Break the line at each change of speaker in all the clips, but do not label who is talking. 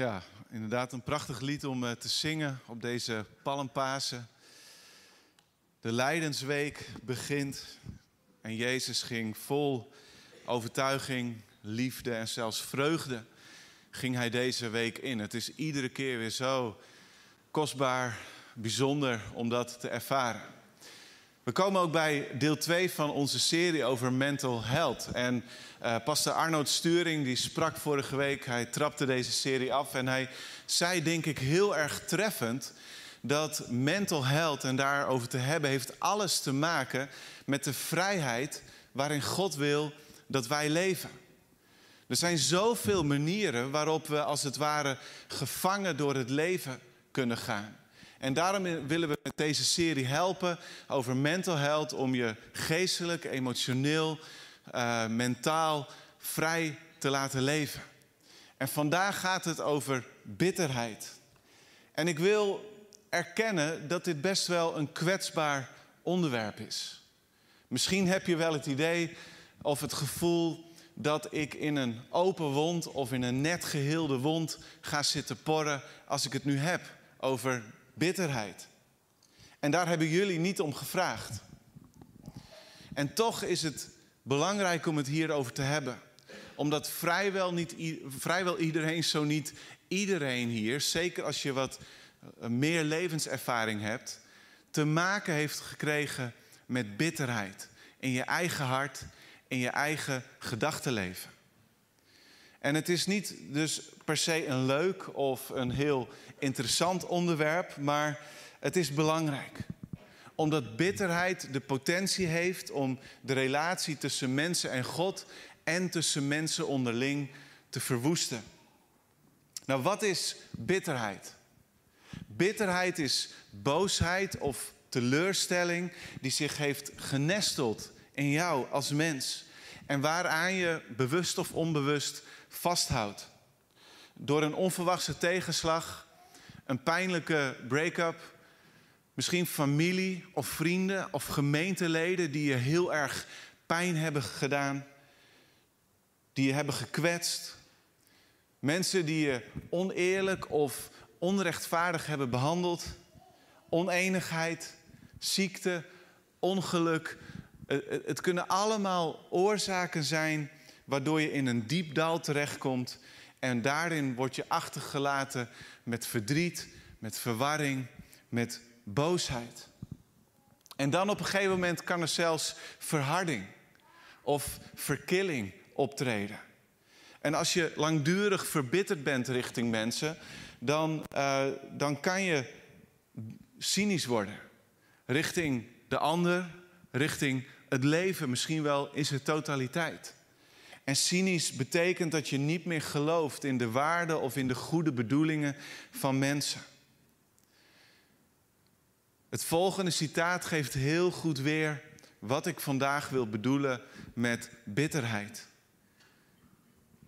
Ja, inderdaad een prachtig lied om eh, te zingen op deze Palmpasen. De Lijdensweek begint en Jezus ging vol overtuiging, liefde en zelfs vreugde ging hij deze week in. Het is iedere keer weer zo kostbaar, bijzonder om dat te ervaren. We komen ook bij deel 2 van onze serie over mental health. En uh, pastor Sturing die sprak vorige week, hij trapte deze serie af en hij zei denk ik heel erg treffend dat mental health en daarover te hebben heeft alles te maken met de vrijheid waarin God wil dat wij leven. Er zijn zoveel manieren waarop we als het ware gevangen door het leven kunnen gaan. En daarom willen we met deze serie helpen over mental health om je geestelijk, emotioneel, uh, mentaal vrij te laten leven. En vandaag gaat het over bitterheid. En ik wil erkennen dat dit best wel een kwetsbaar onderwerp is. Misschien heb je wel het idee of het gevoel dat ik in een open wond of in een net geheelde wond ga zitten porren als ik het nu heb over bitterheid. En daar hebben jullie niet om gevraagd. En toch is het belangrijk om het hierover te hebben. Omdat vrijwel, niet, vrijwel iedereen, zo niet iedereen hier, zeker als je wat eh, meer levenservaring hebt, te maken heeft gekregen met bitterheid in je eigen hart, in je eigen gedachtenleven. En het is niet dus per se een leuk of een heel interessant onderwerp, maar het is belangrijk. Omdat bitterheid de potentie heeft om de relatie tussen mensen en God en tussen mensen onderling te verwoesten. Nou, wat is bitterheid? Bitterheid is boosheid of teleurstelling die zich heeft genesteld in jou als mens en waaraan je bewust of onbewust vasthoudt. Door een onverwachte tegenslag, een pijnlijke break-up, misschien familie of vrienden of gemeenteleden die je heel erg pijn hebben gedaan, die je hebben gekwetst. Mensen die je oneerlijk of onrechtvaardig hebben behandeld. Oneenigheid, ziekte, ongeluk. Het kunnen allemaal oorzaken zijn waardoor je in een diep dal terechtkomt. En daarin word je achtergelaten met verdriet, met verwarring, met boosheid. En dan op een gegeven moment kan er zelfs verharding of verkilling optreden. En als je langdurig verbitterd bent richting mensen, dan, uh, dan kan je cynisch worden. Richting de ander, richting het leven, misschien wel in zijn totaliteit. En cynisch betekent dat je niet meer gelooft in de waarde of in de goede bedoelingen van mensen. Het volgende citaat geeft heel goed weer wat ik vandaag wil bedoelen met bitterheid.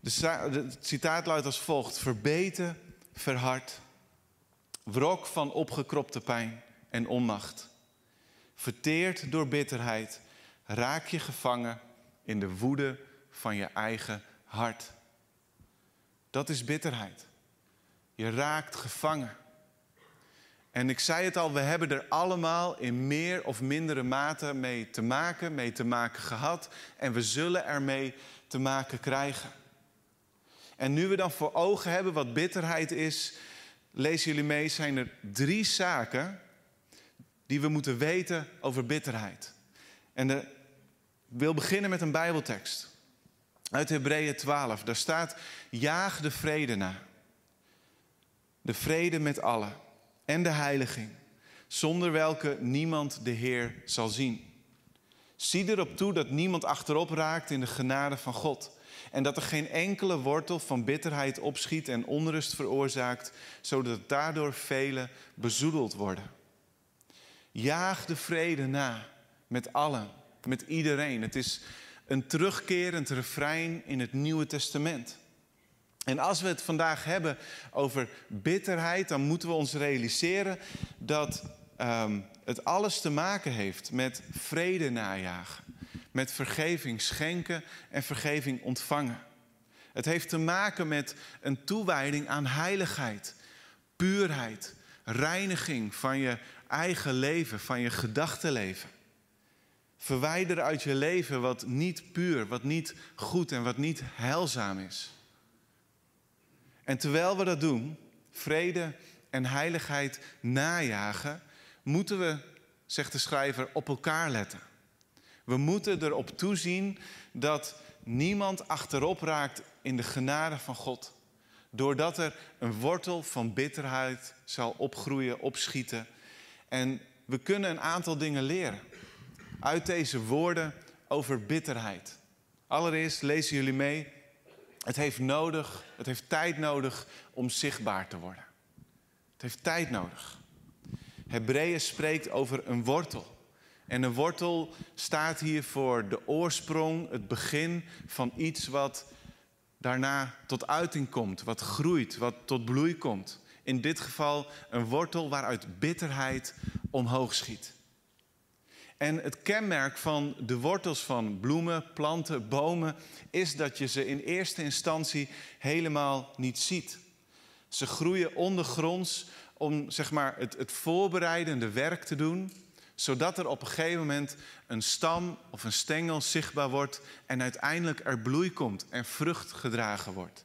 Het citaat luidt als volgt: verbeten, verhard, wrok van opgekropte pijn en onmacht. Verteerd door bitterheid, raak je gevangen in de woede van je eigen hart. Dat is bitterheid. Je raakt gevangen. En ik zei het al, we hebben er allemaal in meer of mindere mate mee te maken, mee te maken gehad. En we zullen ermee te maken krijgen. En nu we dan voor ogen hebben wat bitterheid is, lezen jullie mee, zijn er drie zaken die we moeten weten over bitterheid. En ik wil beginnen met een Bijbeltekst. Uit Hebreeën 12. Daar staat: Jaag de vrede na. De vrede met allen. En de heiliging. Zonder welke niemand de Heer zal zien. Zie erop toe dat niemand achterop raakt in de genade van God. En dat er geen enkele wortel van bitterheid opschiet en onrust veroorzaakt, zodat daardoor velen bezoedeld worden. Jaag de vrede na met allen, met iedereen. Het is een terugkerend refrein in het Nieuwe Testament. En als we het vandaag hebben over bitterheid, dan moeten we ons realiseren dat um, het alles te maken heeft met vrede najagen, met vergeving schenken en vergeving ontvangen. Het heeft te maken met een toewijding aan heiligheid, puurheid, reiniging van je eigen leven, van je gedachtenleven. Verwijder uit je leven wat niet puur, wat niet goed en wat niet heilzaam is. En terwijl we dat doen, vrede en heiligheid najagen, moeten we, zegt de schrijver, op elkaar letten. We moeten erop toezien dat niemand achterop raakt in de genade van God. Doordat er een wortel van bitterheid zal opgroeien, opschieten. En we kunnen een aantal dingen leren uit deze woorden over bitterheid. Allereerst lezen jullie mee. Het heeft nodig, het heeft tijd nodig om zichtbaar te worden. Het heeft tijd nodig. Hebreeën spreekt over een wortel. En een wortel staat hier voor de oorsprong, het begin van iets wat daarna tot uiting komt, wat groeit, wat tot bloei komt. In dit geval een wortel waaruit bitterheid omhoog schiet. En het kenmerk van de wortels van bloemen, planten, bomen is dat je ze in eerste instantie helemaal niet ziet. Ze groeien ondergronds om zeg maar, het, het voorbereidende werk te doen, zodat er op een gegeven moment een stam of een stengel zichtbaar wordt en uiteindelijk er bloei komt en vrucht gedragen wordt.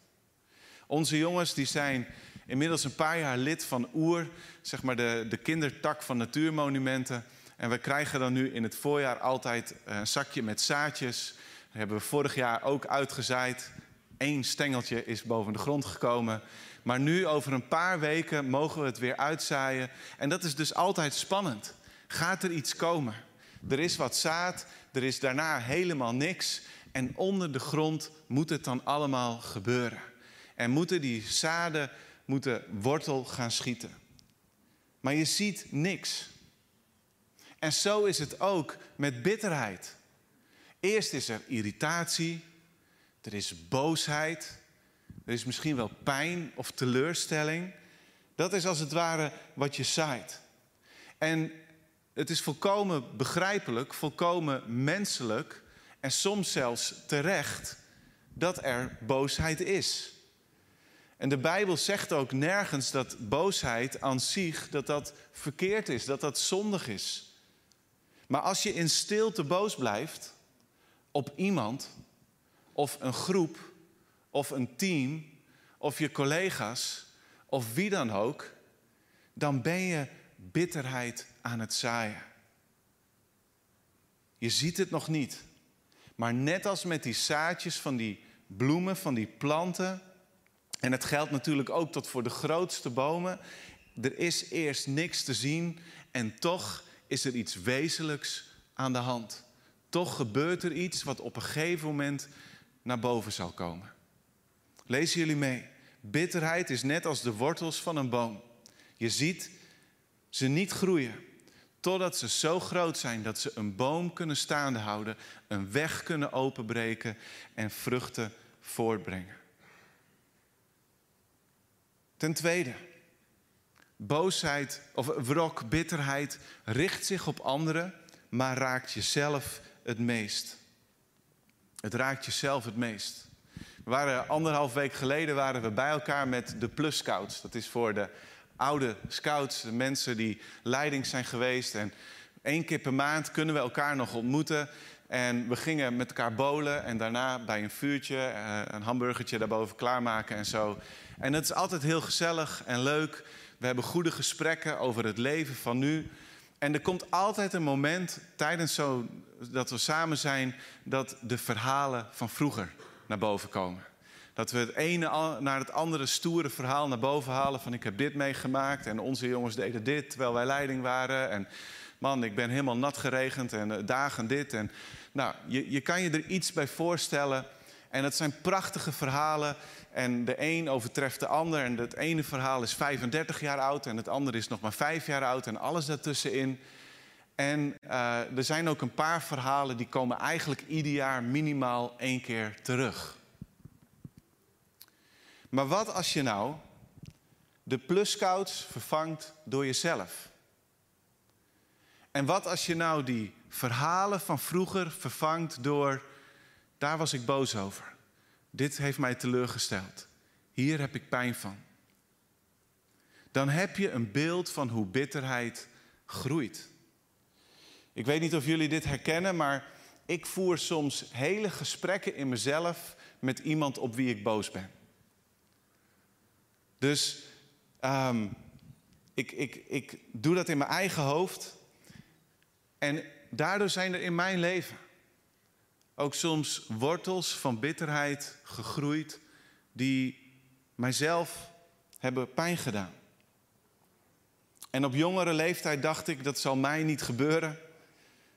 Onze jongens die zijn inmiddels een paar jaar lid van OER, zeg maar de, de kindertak van natuurmonumenten. En we krijgen dan nu in het voorjaar altijd een zakje met zaadjes. Dat hebben we vorig jaar ook uitgezaaid. Eén stengeltje is boven de grond gekomen. Maar nu, over een paar weken, mogen we het weer uitzaaien. En dat is dus altijd spannend. Gaat er iets komen? Er is wat zaad, er is daarna helemaal niks. En onder de grond moet het dan allemaal gebeuren. En moeten die zaden moeten wortel gaan schieten. Maar je ziet niks. En zo is het ook met bitterheid. Eerst is er irritatie, er is boosheid, er is misschien wel pijn of teleurstelling. Dat is als het ware wat je zaait. En het is volkomen begrijpelijk, volkomen menselijk en soms zelfs terecht dat er boosheid is. En de Bijbel zegt ook nergens dat boosheid aan zich dat dat verkeerd is, dat dat zondig is. Maar als je in stilte boos blijft op iemand of een groep of een team of je collega's of wie dan ook, dan ben je bitterheid aan het zaaien. Je ziet het nog niet. Maar net als met die zaadjes van die bloemen, van die planten, en het geldt natuurlijk ook tot voor de grootste bomen, er is eerst niks te zien en toch is er iets wezenlijks aan de hand. Toch gebeurt er iets wat op een gegeven moment naar boven zal komen. Lezen jullie mee. Bitterheid is net als de wortels van een boom. Je ziet ze niet groeien totdat ze zo groot zijn dat ze een boom kunnen staande houden, een weg kunnen openbreken en vruchten voortbrengen. Ten tweede, Boosheid of wrok, bitterheid richt zich op anderen, maar raakt jezelf het meest. Het raakt jezelf het meest. We waren anderhalf week geleden waren we bij elkaar met de Plus Scouts. Dat is voor de oude scouts, de mensen die leiding zijn geweest. En één keer per maand kunnen we elkaar nog ontmoeten. En we gingen met elkaar bolen en daarna bij een vuurtje eh, een hamburgertje daarboven klaarmaken en zo. En het is altijd heel gezellig en leuk. We hebben goede gesprekken over het leven van nu. En er komt altijd een moment tijdens zo dat we samen zijn dat de verhalen van vroeger naar boven komen. Dat we het ene naar het andere stoere verhaal naar boven halen van ik heb dit meegemaakt en onze jongens deden dit terwijl wij leiding waren. En man, ik ben helemaal nat geregend en eh, dagen dit. En, nou, je, je kan je er iets bij voorstellen. En het zijn prachtige verhalen en de een overtreft de ander. En het ene verhaal is 35 jaar oud en het andere is nog maar 5 jaar oud en alles daartussenin. En uh, er zijn ook een paar verhalen die komen eigenlijk ieder jaar minimaal één keer terug. Maar wat als je nou de plus-scouts vervangt door jezelf? En wat als je nou die verhalen van vroeger vervangt door, daar was ik boos over. Dit heeft mij teleurgesteld. Hier heb ik pijn van. Dan heb je een beeld van hoe bitterheid groeit. Ik weet niet of jullie dit herkennen, maar ik voer soms hele gesprekken in mezelf met iemand op wie ik boos ben. Dus um, ik, ik, ik doe dat in mijn eigen hoofd. En daardoor zijn er in mijn leven ook soms wortels van bitterheid gegroeid die mijzelf hebben pijn gedaan. En op jongere leeftijd dacht ik, dat zal mij niet gebeuren.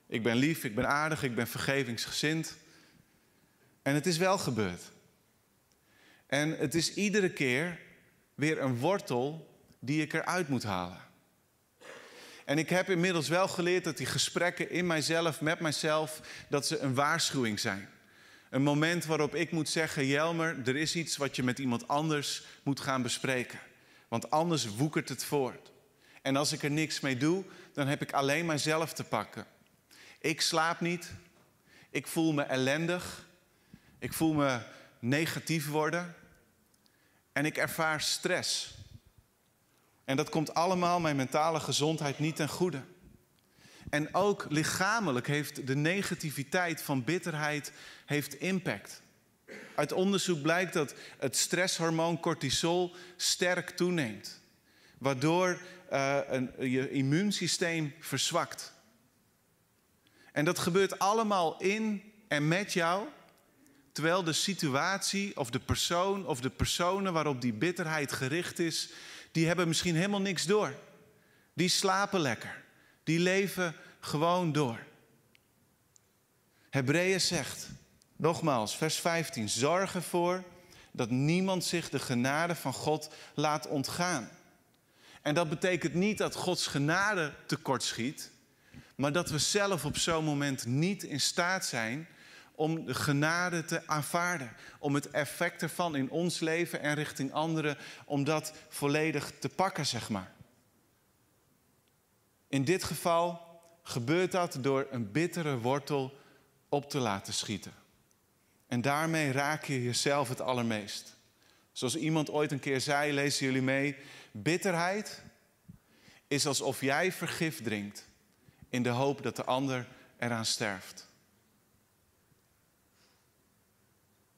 Ik ben lief, ik ben aardig, ik ben vergevingsgezind. En het is wel gebeurd. En het is iedere keer weer een wortel die ik eruit moet halen. En ik heb inmiddels wel geleerd dat die gesprekken in mijzelf, met mijzelf, dat ze een waarschuwing zijn. Een moment waarop ik moet zeggen, Jelmer, er is iets wat je met iemand anders moet gaan bespreken. Want anders woekert het voort. En als ik er niks mee doe, dan heb ik alleen mijzelf te pakken. Ik slaap niet. Ik voel me ellendig. Ik voel me negatief worden. En ik ervaar stress. En dat komt allemaal mijn mentale gezondheid niet ten goede. En ook lichamelijk heeft de negativiteit van bitterheid heeft impact. Uit onderzoek blijkt dat het stresshormoon cortisol sterk toeneemt. Waardoor uh, een, je immuunsysteem verzwakt. En dat gebeurt allemaal in en met jou, terwijl de situatie of de persoon of de personen waarop die bitterheid gericht is, die hebben misschien helemaal niks door. Die slapen lekker. Die leven gewoon door. Hebreeën zegt, nogmaals, vers 15, zorg ervoor dat niemand zich de genade van God laat ontgaan. En dat betekent niet dat Gods genade tekort schiet, maar dat we zelf op zo'n moment niet in staat zijn om de genade te aanvaarden. Om het effect ervan in ons leven en richting anderen, om dat volledig te pakken, zeg maar. In dit geval gebeurt dat door een bittere wortel op te laten schieten. En daarmee raak je jezelf het allermeest. Zoals iemand ooit een keer zei, lezen jullie mee, bitterheid is alsof jij vergif drinkt in de hoop dat de ander eraan sterft.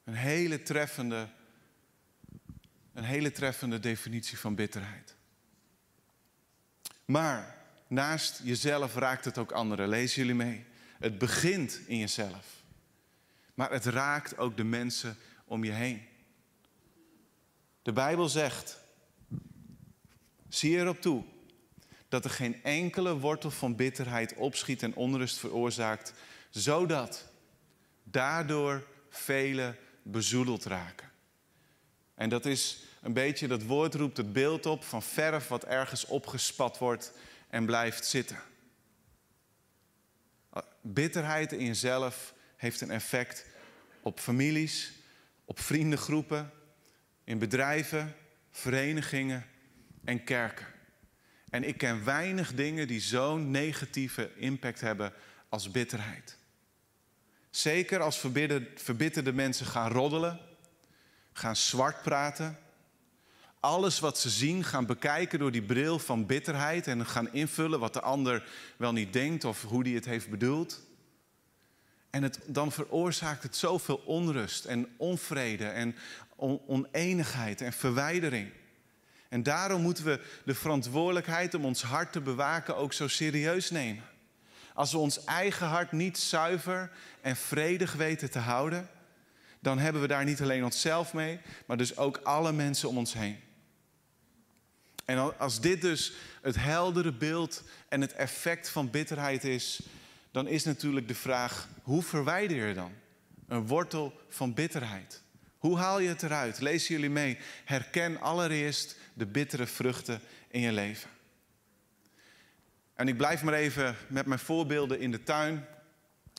Een hele treffende, een hele treffende definitie van bitterheid. Maar naast jezelf raakt het ook anderen. Lezen jullie mee? Het begint in jezelf. Maar het raakt ook de mensen om je heen. De Bijbel zegt: zie erop toe dat er geen enkele wortel van bitterheid opschiet en onrust veroorzaakt, zodat daardoor velen bezoedeld raken. En dat is een beetje, dat woord roept het beeld op van verf wat ergens opgespat wordt en blijft zitten. Bitterheid in jezelf heeft een effect op families, op vriendengroepen, in bedrijven, verenigingen en kerken. En ik ken weinig dingen die zo'n negatieve impact hebben als bitterheid. Zeker als verbitterde mensen gaan roddelen, gaan zwart praten. Alles wat ze zien gaan bekijken door die bril van bitterheid en gaan invullen wat de ander wel niet denkt of hoe die het heeft bedoeld. En het, dan veroorzaakt het zoveel onrust en onvrede en oneenigheid en verwijdering. En daarom moeten we de verantwoordelijkheid om ons hart te bewaken ook zo serieus nemen. Als we ons eigen hart niet zuiver en vredig weten te houden, dan hebben we daar niet alleen onszelf mee, maar dus ook alle mensen om ons heen. En als dit dus het heldere beeld en het effect van bitterheid is, dan is natuurlijk de vraag: hoe verwijder je dan een wortel van bitterheid? Hoe haal je het eruit? Lezen jullie mee? Herken allereerst de bittere vruchten in je leven. En ik blijf maar even met mijn voorbeelden in de tuin.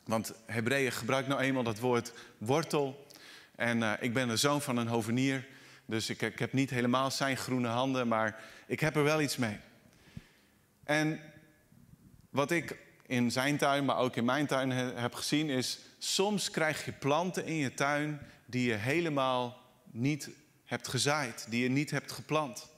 Want Hebreeën gebruikt nou eenmaal dat woord wortel. En uh, ik ben de zoon van een hovenier. Dus ik, ik heb niet helemaal zijn groene handen, maar ik heb er wel iets mee. En wat ik in zijn tuin, maar ook in mijn tuin heb gezien, is soms krijg je planten in je tuin die je helemaal niet hebt gezaaid, die je niet hebt geplant.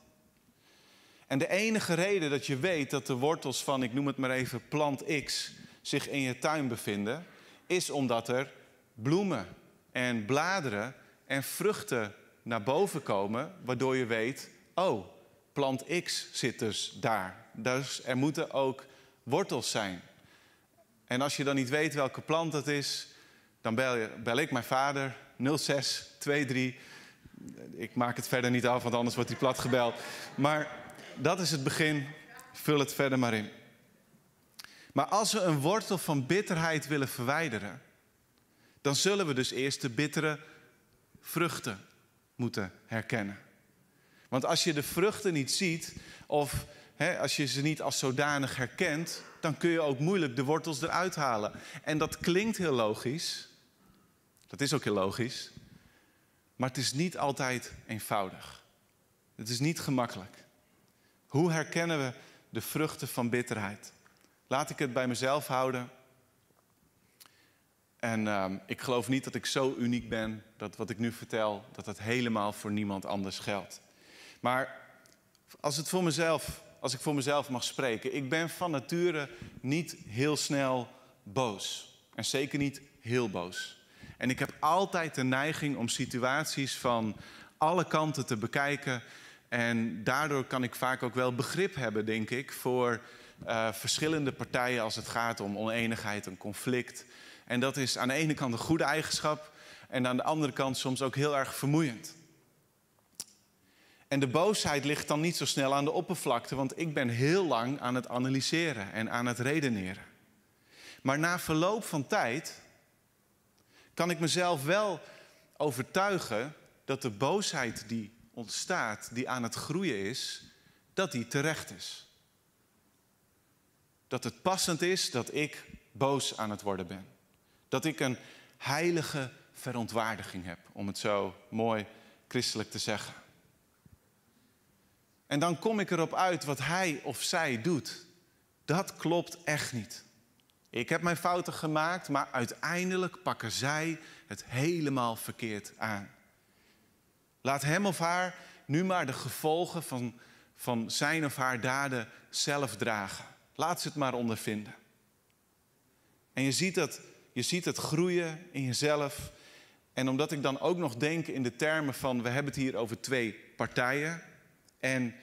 En de enige reden dat je weet dat de wortels van, ik noem het maar even, plant X zich in je tuin bevinden, is omdat er bloemen en bladeren en vruchten naar boven komen, waardoor je weet, oh, plant X zit dus daar. Dus er moeten ook wortels zijn. En als je dan niet weet welke plant dat is, dan bel, je, bel ik mijn vader 0623. Ik maak het verder niet af, want anders wordt hij plat gebeld. Maar dat is het begin. Vul het verder maar in. Maar als we een wortel van bitterheid willen verwijderen, dan zullen we dus eerst de bittere vruchten moeten herkennen. Want als je de vruchten niet ziet, of hè, als je ze niet als zodanig herkent, dan kun je ook moeilijk de wortels eruit halen. En dat klinkt heel logisch. Dat is ook heel logisch. Maar het is niet altijd eenvoudig. Het is niet gemakkelijk. Hoe herkennen we de vruchten van bitterheid? Laat ik het bij mezelf houden. En uh, ik geloof niet dat ik zo uniek ben dat wat ik nu vertel, dat het helemaal voor niemand anders geldt. Maar als, het voor mezelf, als ik voor mezelf mag spreken, ik ben van nature niet heel snel boos. En zeker niet heel boos. En ik heb altijd de neiging om situaties van alle kanten te bekijken. En daardoor kan ik vaak ook wel begrip hebben, denk ik, voor uh, verschillende partijen als het gaat om oneenigheid, een conflict. En dat is aan de ene kant een goede eigenschap en aan de andere kant soms ook heel erg vermoeiend. En de boosheid ligt dan niet zo snel aan de oppervlakte, want ik ben heel lang aan het analyseren en aan het redeneren. Maar na verloop van tijd kan ik mezelf wel overtuigen dat de boosheid die ontstaat, die aan het groeien is, dat die terecht is. Dat het passend is dat ik boos aan het worden ben. Dat ik een heilige verontwaardiging heb, om het zo mooi christelijk te zeggen. En dan kom ik erop uit wat hij of zij doet. Dat klopt echt niet. Ik heb mijn fouten gemaakt, maar uiteindelijk pakken zij het helemaal verkeerd aan. Laat hem of haar nu maar de gevolgen van, van zijn of haar daden zelf dragen. Laat ze het maar ondervinden. En je ziet, dat, je ziet het groeien in jezelf. En omdat ik dan ook nog denk in de termen van we hebben het hier over twee partijen. En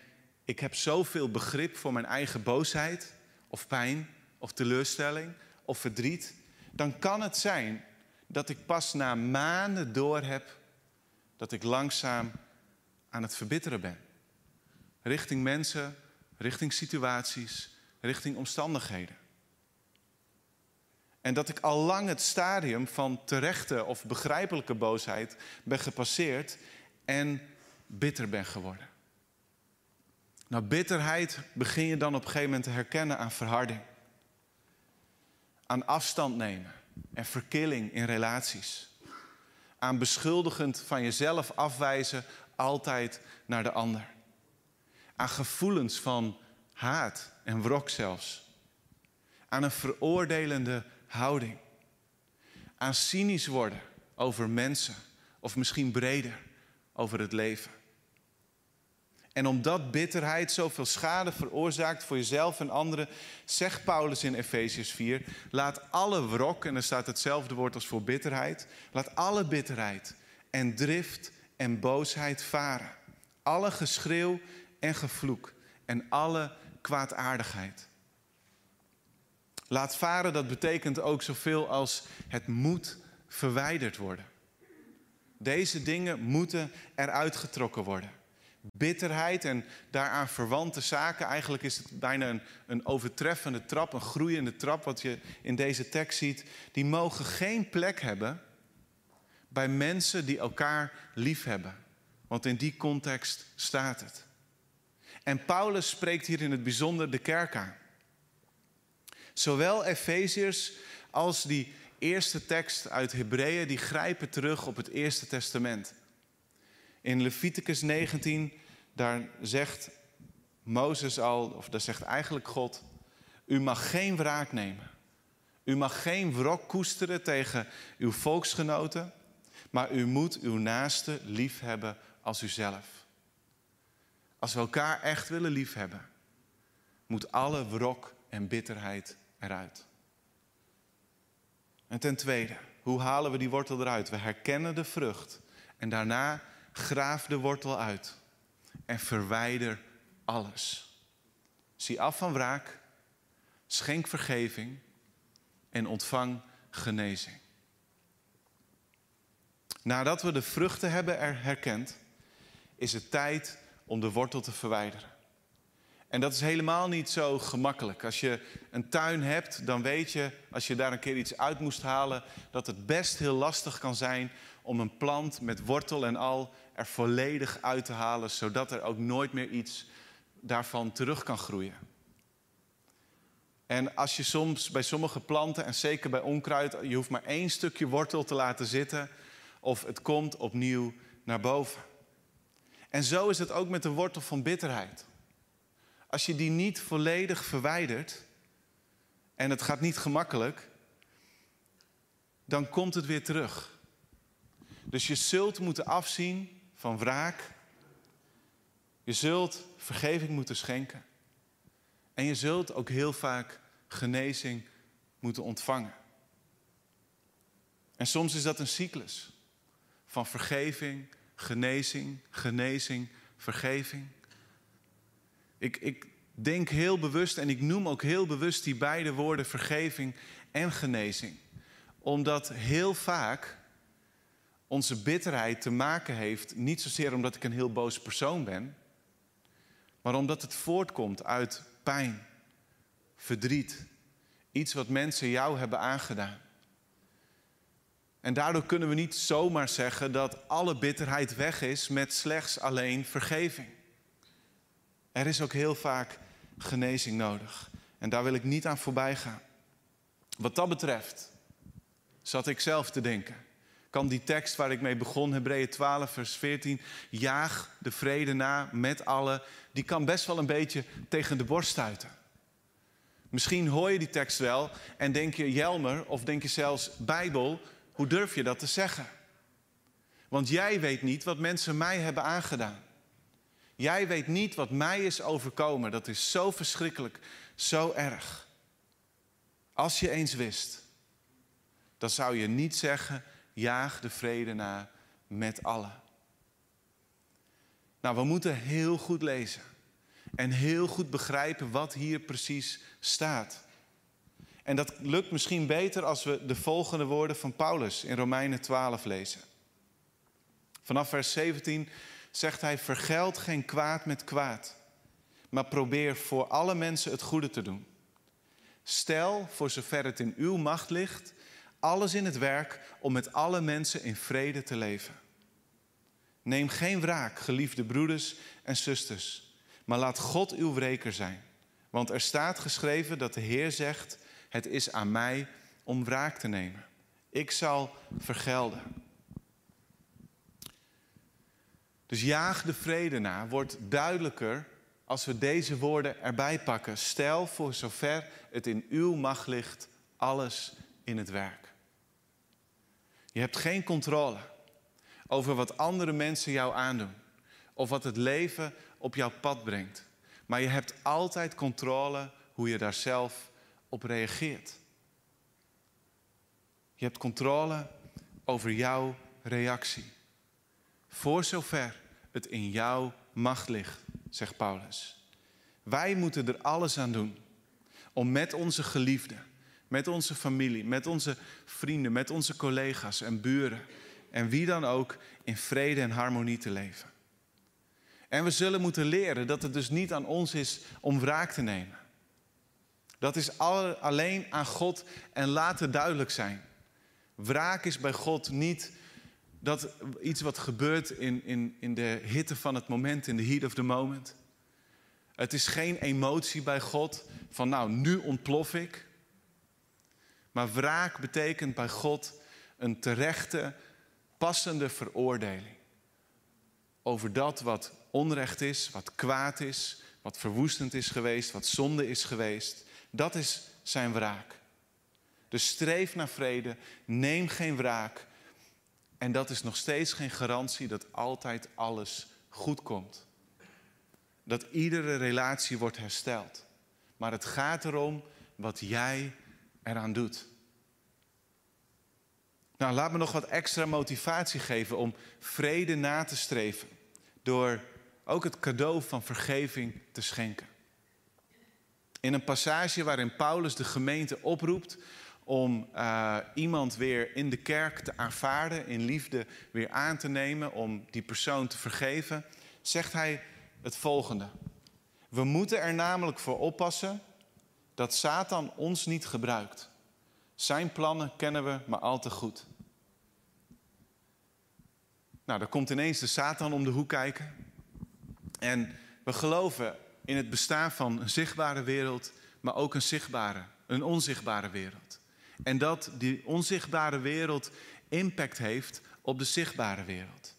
ik heb zoveel begrip voor mijn eigen boosheid of pijn of teleurstelling of verdriet. Dan kan het zijn dat ik pas na maanden door heb dat ik langzaam aan het verbitteren ben. Richting mensen, richting situaties, richting omstandigheden. En dat ik al lang het stadium van terechte of begrijpelijke boosheid ben gepasseerd en bitter ben geworden. Nou, bitterheid begin je dan op een gegeven moment te herkennen aan verharding. Aan afstand nemen en verkilling in relaties. Aan beschuldigend van jezelf afwijzen altijd naar de ander. Aan gevoelens van haat en wrok zelfs. Aan een veroordelende houding. Aan cynisch worden over mensen of misschien breder over het leven. En omdat bitterheid zoveel schade veroorzaakt voor jezelf en anderen, zegt Paulus in Efesius 4: laat alle wrok, en er staat hetzelfde woord als voor bitterheid, laat alle bitterheid en drift en boosheid varen. Alle geschreeuw en gevloek en alle kwaadaardigheid. Laat varen, dat betekent ook zoveel als het moet verwijderd worden. Deze dingen moeten eruit getrokken worden bitterheid en daaraan verwante zaken. Eigenlijk is het bijna een, overtreffende trap, een groeiende trap, wat je in deze tekst ziet. Die mogen geen plek hebben bij mensen die elkaar lief hebben. Want in die context staat het. En Paulus spreekt hier in het bijzonder de kerk aan. Zowel Efeziërs als die eerste tekst uit Hebreeën, die grijpen terug op het Eerste Testament. In Leviticus 19, daar zegt Mozes al, of daar zegt eigenlijk God, u mag geen wraak nemen. U mag geen wrok koesteren tegen uw volksgenoten, maar u moet uw naaste lief hebben als uzelf. Als we elkaar echt willen liefhebben, moet alle wrok en bitterheid eruit. En ten tweede, hoe halen we die wortel eruit? We herkennen de vrucht en daarna graaf de wortel uit en verwijder alles. Zie af van wraak, schenk vergeving en ontvang genezing. Nadat we de vruchten hebben herkend, is het tijd om de wortel te verwijderen. En dat is helemaal niet zo gemakkelijk. Als je een tuin hebt, dan weet je, als je daar een keer iets uit moest halen, dat het best heel lastig kan zijn om een plant met wortel en al er volledig uit te halen, zodat er ook nooit meer iets daarvan terug kan groeien. En als je soms bij sommige planten, en zeker bij onkruid, je hoeft maar één stukje wortel te laten zitten, of het komt opnieuw naar boven. En zo is het ook met de wortel van bitterheid. Als je die niet volledig verwijdert, en het gaat niet gemakkelijk, dan komt het weer terug. Dus je zult moeten afzien van wraak. Je zult vergeving moeten schenken. En je zult ook heel vaak genezing moeten ontvangen. En soms is dat een cyclus van vergeving, genezing, genezing, vergeving. Ik, ik denk heel bewust en ik noem ook heel bewust die beide woorden vergeving en genezing. Omdat heel vaak onze bitterheid te maken heeft, niet zozeer omdat ik een heel boos persoon ben, maar omdat het voortkomt uit pijn, verdriet, iets wat mensen jou hebben aangedaan. En daardoor kunnen we niet zomaar zeggen dat alle bitterheid weg is met slechts alleen vergeving. Er is ook heel vaak genezing nodig. En daar wil ik niet aan voorbij gaan. Wat dat betreft zat ik zelf te denken. Kan die tekst waar ik mee begon, Hebreeën 12, vers 14, jaag de vrede na met allen, die kan best wel een beetje tegen de borst stuiten. Misschien hoor je die tekst wel en denk je Jelmer of denk je zelfs Bijbel, hoe durf je dat te zeggen? Want jij weet niet wat mensen mij hebben aangedaan. Jij weet niet wat mij is overkomen. Dat is zo verschrikkelijk, zo erg. Als je eens wist, dan zou je niet zeggen: jaag de vrede na met allen. Nou, we moeten heel goed lezen en heel goed begrijpen wat hier precies staat. En dat lukt misschien beter als we de volgende woorden van Paulus in Romeinen 12 lezen. Vanaf vers 17 zegt hij: Vergeld geen kwaad met kwaad, maar probeer voor alle mensen het goede te doen. Stel, voor zover het in uw macht ligt, alles in het werk om met alle mensen in vrede te leven. Neem geen wraak, geliefde broeders en zusters, maar laat God uw wreker zijn. Want er staat geschreven dat de Heer zegt: Het is aan mij om wraak te nemen. Ik zal vergelden. Dus jaag de vrede na wordt duidelijker als we deze woorden erbij pakken. Stel voor zover het in uw macht ligt, alles in het werk. Je hebt geen controle over wat andere mensen jou aandoen of wat het leven op jouw pad brengt. Maar je hebt altijd controle hoe je daar zelf op reageert. Je hebt controle over jouw reactie. Voor zover het in jouw macht ligt, zegt Paulus. Wij moeten er alles aan doen om met onze geliefden, met onze familie, met onze vrienden, met onze collega's en buren en wie dan ook in vrede en harmonie te leven. En we zullen moeten leren dat het dus niet aan ons is om wraak te nemen. Dat is alleen aan God en laat het duidelijk zijn. Wraak is bij God niet dat iets wat gebeurt in, in, in de hitte van het moment, in de heat of the moment. Het is geen emotie bij God van nou, nu ontplof ik. Maar wraak betekent bij God een terechte, passende veroordeling. Over dat wat onrecht is, wat kwaad is, wat verwoestend is geweest, wat zonde is geweest. Dat is zijn wraak. Dus streef naar vrede, neem geen wraak, En dat is nog steeds geen garantie dat altijd alles goed komt. Dat iedere relatie wordt hersteld. Maar het gaat erom wat jij eraan doet. Nou, laat me nog wat extra motivatie geven om vrede na te streven. Door ook het cadeau van vergeving te schenken. In een passage waarin Paulus de gemeente oproept om uh, iemand weer in de kerk te aanvaarden, in liefde weer aan te nemen, om die persoon te vergeven, zegt hij het volgende. We moeten er namelijk voor oppassen dat Satan ons niet gebruikt. Zijn plannen kennen we maar al te goed. Nou, dan komt ineens de Satan om de hoek kijken. En we geloven in het bestaan van een zichtbare wereld, maar ook een zichtbare, een onzichtbare wereld. En dat die onzichtbare wereld impact heeft op de zichtbare wereld.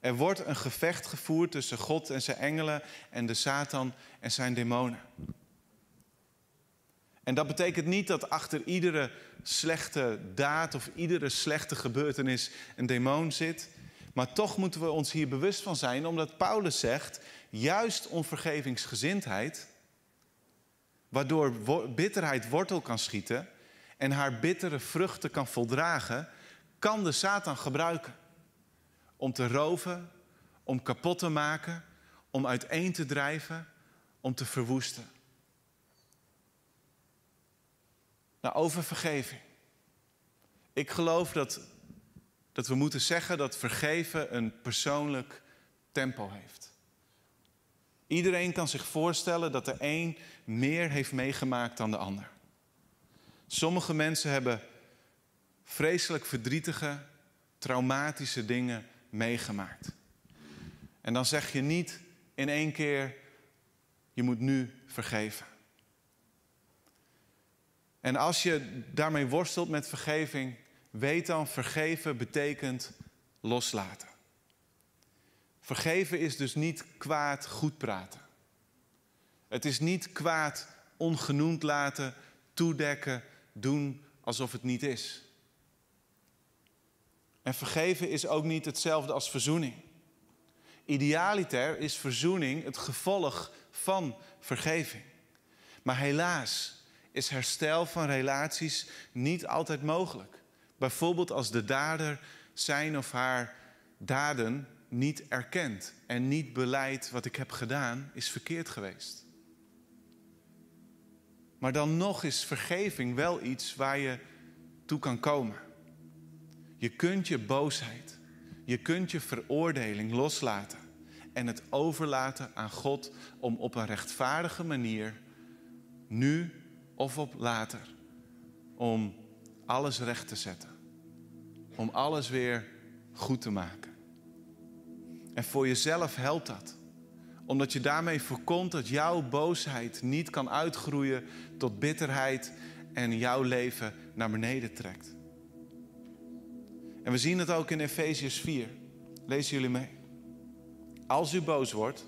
Er wordt een gevecht gevoerd tussen God en zijn engelen en de Satan en zijn demonen. En dat betekent niet dat achter iedere slechte daad of iedere slechte gebeurtenis een demon zit. Maar toch moeten we ons hier bewust van zijn, omdat Paulus zegt: juist onvergevingsgezindheid, waardoor bitterheid wortel kan schieten en haar bittere vruchten kan voldragen, kan de Satan gebruiken om te roven, om kapot te maken, om uiteen te drijven, om te verwoesten. Nou, over vergeving. Ik geloof dat, dat we moeten zeggen dat vergeven een persoonlijk tempo heeft. Iedereen kan zich voorstellen dat de een meer heeft meegemaakt dan de ander. Sommige mensen hebben vreselijk verdrietige, traumatische dingen meegemaakt. En dan zeg je niet in één keer, je moet nu vergeven. En als je daarmee worstelt met vergeving, weet dan, vergeven betekent loslaten. Vergeven is dus niet kwaad goed praten. Het is niet kwaad ongenoemd laten, toedekken, doen alsof het niet is. En vergeven is ook niet hetzelfde als verzoening. Idealiter is verzoening het gevolg van vergeving. Maar helaas is herstel van relaties niet altijd mogelijk. Bijvoorbeeld als de dader zijn of haar daden niet erkent en niet beleidt wat ik heb gedaan is verkeerd geweest. Maar dan nog is vergeving wel iets waar je toe kan komen. Je kunt je boosheid, je kunt je veroordeling loslaten en het overlaten aan God om op een rechtvaardige manier, nu of op later, om alles recht te zetten. Om alles weer goed te maken. En voor jezelf helpt dat omdat je daarmee voorkomt dat jouw boosheid niet kan uitgroeien tot bitterheid en jouw leven naar beneden trekt. En we zien het ook in Efeziërs 4. Lezen jullie mee. Als u boos wordt,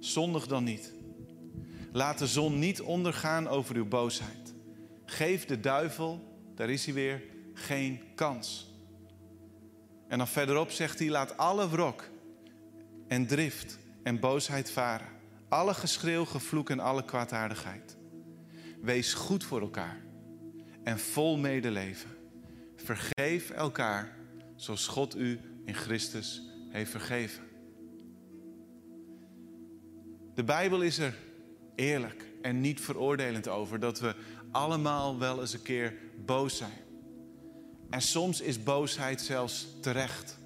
zondig dan niet. Laat de zon niet ondergaan over uw boosheid. Geef de duivel, daar is hij weer, geen kans. En dan verderop zegt hij: laat alle wrok en drift en boosheid varen. Alle geschreeuw, gevloek en alle kwaadaardigheid. Wees goed voor elkaar en vol medeleven. Vergeef elkaar zoals God u in Christus heeft vergeven. De Bijbel is er eerlijk en niet veroordelend over dat we allemaal wel eens een keer boos zijn. En soms is boosheid zelfs terecht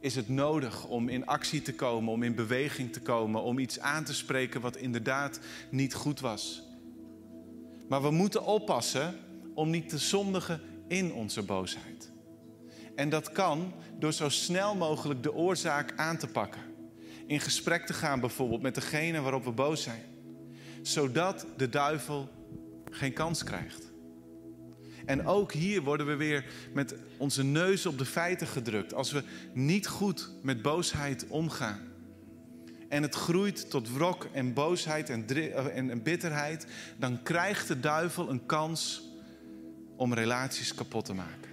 is het nodig om in actie te komen, om in beweging te komen, om iets aan te spreken wat inderdaad niet goed was. Maar we moeten oppassen om niet te zondigen in onze boosheid. En dat kan door zo snel mogelijk de oorzaak aan te pakken. In gesprek te gaan bijvoorbeeld met degene waarop we boos zijn. Zodat de duivel geen kans krijgt. En ook hier worden we weer met onze neus op de feiten gedrukt. Als we niet goed met boosheid omgaan. En het groeit tot wrok en boosheid en, eh, en bitterheid. Dan krijgt de duivel een kans om relaties kapot te maken.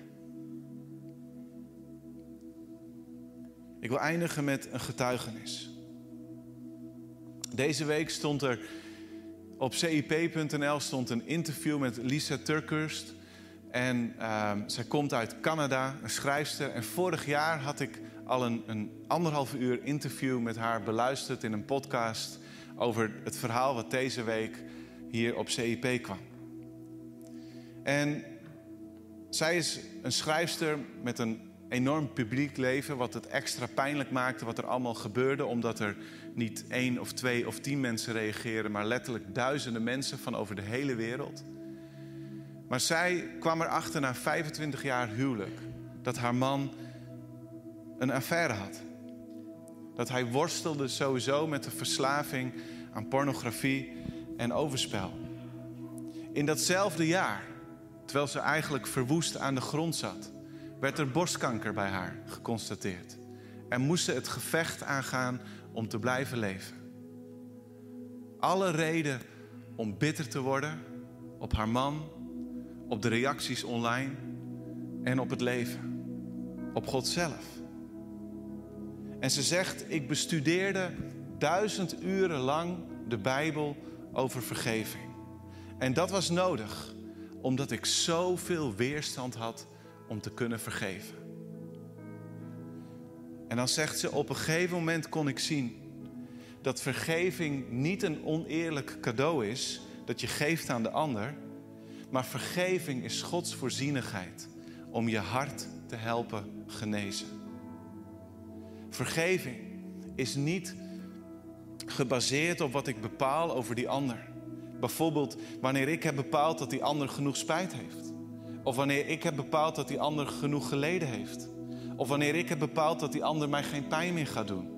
Ik wil eindigen met een getuigenis. Deze week stond er op cip.nl stond een interview met Lisa Turkhurst. En uh, zij komt uit Canada, een schrijfster. En vorig jaar had ik al een, een anderhalf uur interview met haar beluisterd in een podcast over het verhaal wat deze week hier op CIP kwam. En zij is een schrijfster met een enorm publiek leven, wat het extra pijnlijk maakte wat er allemaal gebeurde, omdat er niet één of twee of tien mensen reageren, maar letterlijk duizenden mensen van over de hele wereld. Maar zij kwam erachter na 25 jaar huwelijk dat haar man een affaire had. Dat hij worstelde sowieso met de verslaving aan pornografie en overspel. In datzelfde jaar, terwijl ze eigenlijk verwoest aan de grond zat, werd er borstkanker bij haar geconstateerd. En moest ze het gevecht aangaan om te blijven leven. Alle reden om bitter te worden op haar man, op de reacties online en op het leven. Op God zelf. En ze zegt: Ik bestudeerde duizend uren lang de Bijbel over vergeving. En dat was nodig, omdat ik zoveel weerstand had om te kunnen vergeven. En dan zegt ze: Op een gegeven moment kon ik zien dat vergeving niet een oneerlijk cadeau is dat je geeft aan de ander, maar vergeving is Gods voorzienigheid om je hart te helpen genezen. Vergeving is niet gebaseerd op wat ik bepaal over die ander. Bijvoorbeeld wanneer ik heb bepaald dat die ander genoeg spijt heeft. Of wanneer ik heb bepaald dat die ander genoeg geleden heeft. Of wanneer ik heb bepaald dat die ander mij geen pijn meer gaat doen.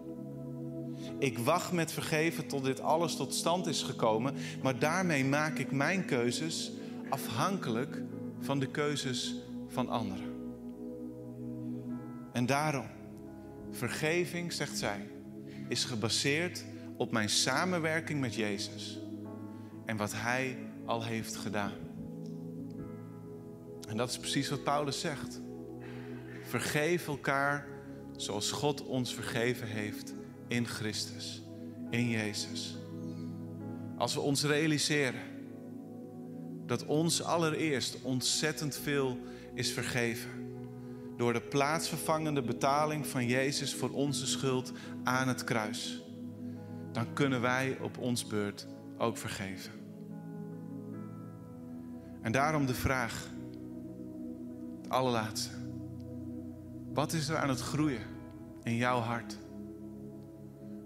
Ik wacht met vergeven tot dit alles tot stand is gekomen, maar daarmee maak ik mijn keuzes afhankelijk van de keuzes van anderen. En daarom Vergeving, zegt zij, is gebaseerd op mijn samenwerking met Jezus en wat Hij al heeft gedaan. En dat is precies wat Paulus zegt. Vergeef elkaar zoals God ons vergeven heeft in Christus, in Jezus. Als we ons realiseren dat ons allereerst ontzettend veel is vergeven door de plaatsvervangende betaling van Jezus voor onze schuld aan het kruis, dan kunnen wij op ons beurt ook vergeven. En daarom de vraag, het allerlaatste. Wat is er aan het groeien in jouw hart?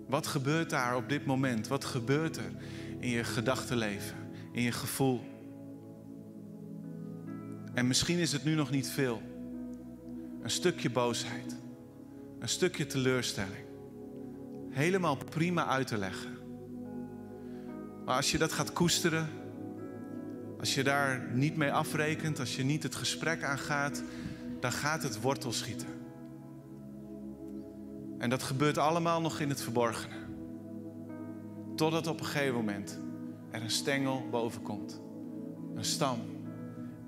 Wat gebeurt daar op dit moment? Wat gebeurt er in je gedachtenleven, in je gevoel? En misschien is het nu nog niet veel. Een stukje boosheid. Een stukje teleurstelling. Helemaal prima uit te leggen. Maar als je dat gaat koesteren, als je daar niet mee afrekent, als je niet het gesprek aangaat, dan gaat het wortel schieten. En dat gebeurt allemaal nog in het verborgene. Totdat op een gegeven moment er een stengel boven komt. Een stam.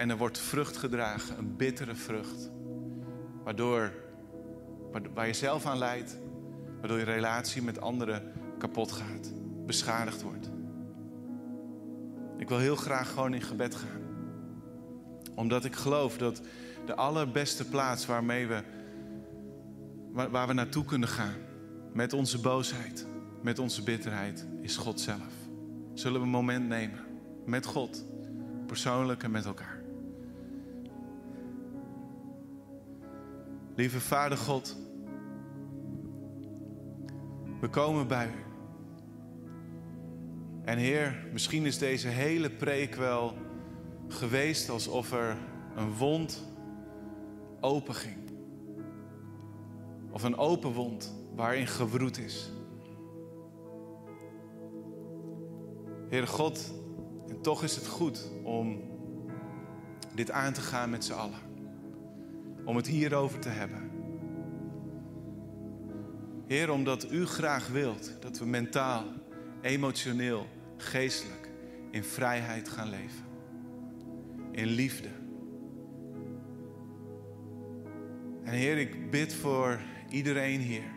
En er wordt vrucht gedragen, een bittere vrucht. Waardoor, waar je zelf aan leidt, waardoor je relatie met anderen kapot gaat, beschadigd wordt. Ik wil heel graag gewoon in gebed gaan. Omdat ik geloof dat de allerbeste plaats waarmee we, waar, waar we naartoe kunnen gaan, met onze boosheid, met onze bitterheid, is God zelf. Zullen we een moment nemen met God, persoonlijk en met elkaar. Lieve Vader God, we komen bij u. En Heer, misschien is deze hele preek wel geweest alsof er een wond open ging. Of een open wond waarin gewroet is. Heere God, en toch is het goed om dit aan te gaan met z'n allen om het hierover te hebben. Heer, omdat u graag wilt dat we mentaal, emotioneel, geestelijk in vrijheid gaan leven. In liefde. En Heer, ik bid voor iedereen hier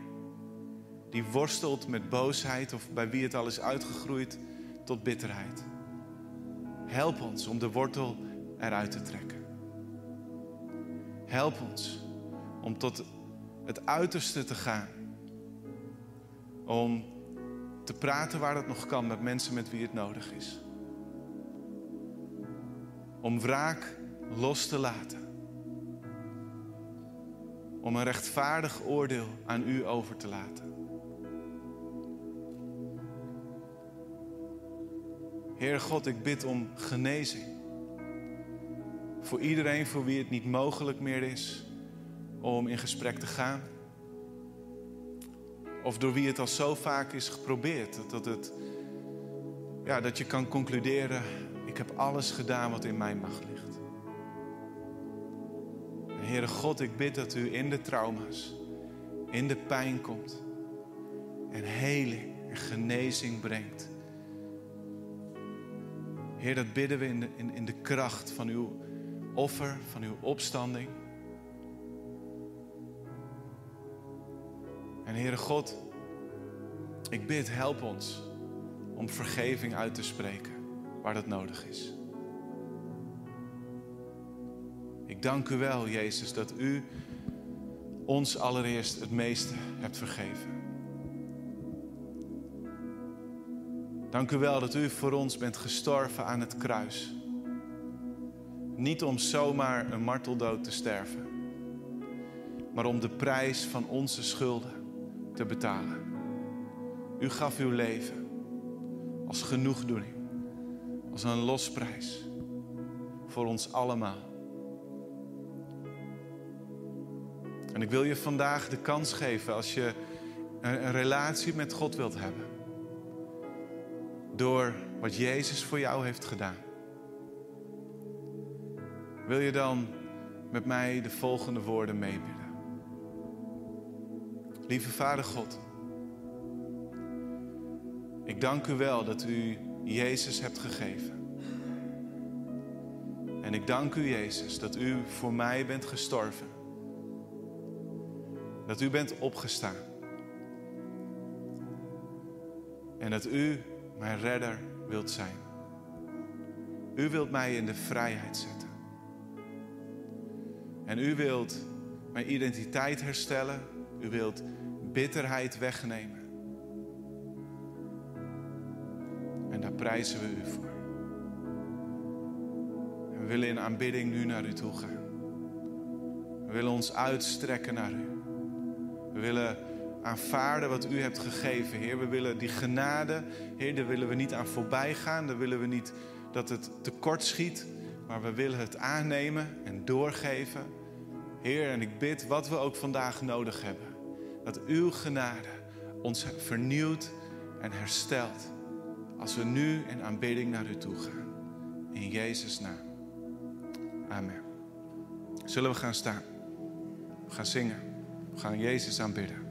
die worstelt met boosheid of bij wie het al is uitgegroeid tot bitterheid. Help ons om de wortel eruit te trekken. Help ons om tot het uiterste te gaan. Om te praten waar het nog kan met mensen met wie het nodig is. Om wraak los te laten. Om een rechtvaardig oordeel aan u over te laten. Heer God, ik bid om genezing. Voor iedereen voor wie het niet mogelijk meer is om in gesprek te gaan. Of door wie het al zo vaak is geprobeerd. Dat, het, ja, dat je kan concluderen, ik heb alles gedaan wat in mijn macht ligt. Heere God, ik bid dat u in de trauma's, in de pijn komt. En heling en genezing brengt. Heer, dat bidden we in de, in, in de kracht van uw offer, van uw opstanding. En Heere God, ik bid, help ons om vergeving uit te spreken waar dat nodig is. Ik dank u wel, Jezus, dat u ons allereerst het meeste hebt vergeven. Dank u wel dat u voor ons bent gestorven aan het kruis. Niet om zomaar een marteldood te sterven, maar om de prijs van onze schulden te betalen. U gaf uw leven als genoegdoening, als een losprijs voor ons allemaal. En ik wil je vandaag de kans geven als je een, relatie met God wilt hebben. Door wat Jezus voor jou heeft gedaan. Wil je dan met mij de volgende woorden meebidden? Lieve Vader God, ik dank u wel dat u Jezus hebt gegeven. En ik dank u, Jezus, dat u voor mij bent gestorven. Dat u bent opgestaan. En dat u mijn redder wilt zijn. U wilt mij in de vrijheid zetten. En u wilt mijn identiteit herstellen. U wilt bitterheid wegnemen. En daar prijzen we u voor. We willen in aanbidding nu naar u toe gaan. We willen ons uitstrekken naar u. We willen aanvaarden wat u hebt gegeven, Heer. We willen die genade, Heer, daar willen we niet aan voorbij gaan. Daar willen we niet dat het tekort schiet, maar we willen het aannemen en doorgeven. Heer, en ik bid wat we ook vandaag nodig hebben. Dat uw genade ons vernieuwt en herstelt. Als we nu in aanbidding naar u toe gaan. In Jezus' naam. Amen. Zullen we gaan staan? We gaan zingen. We gaan Jezus aanbidden.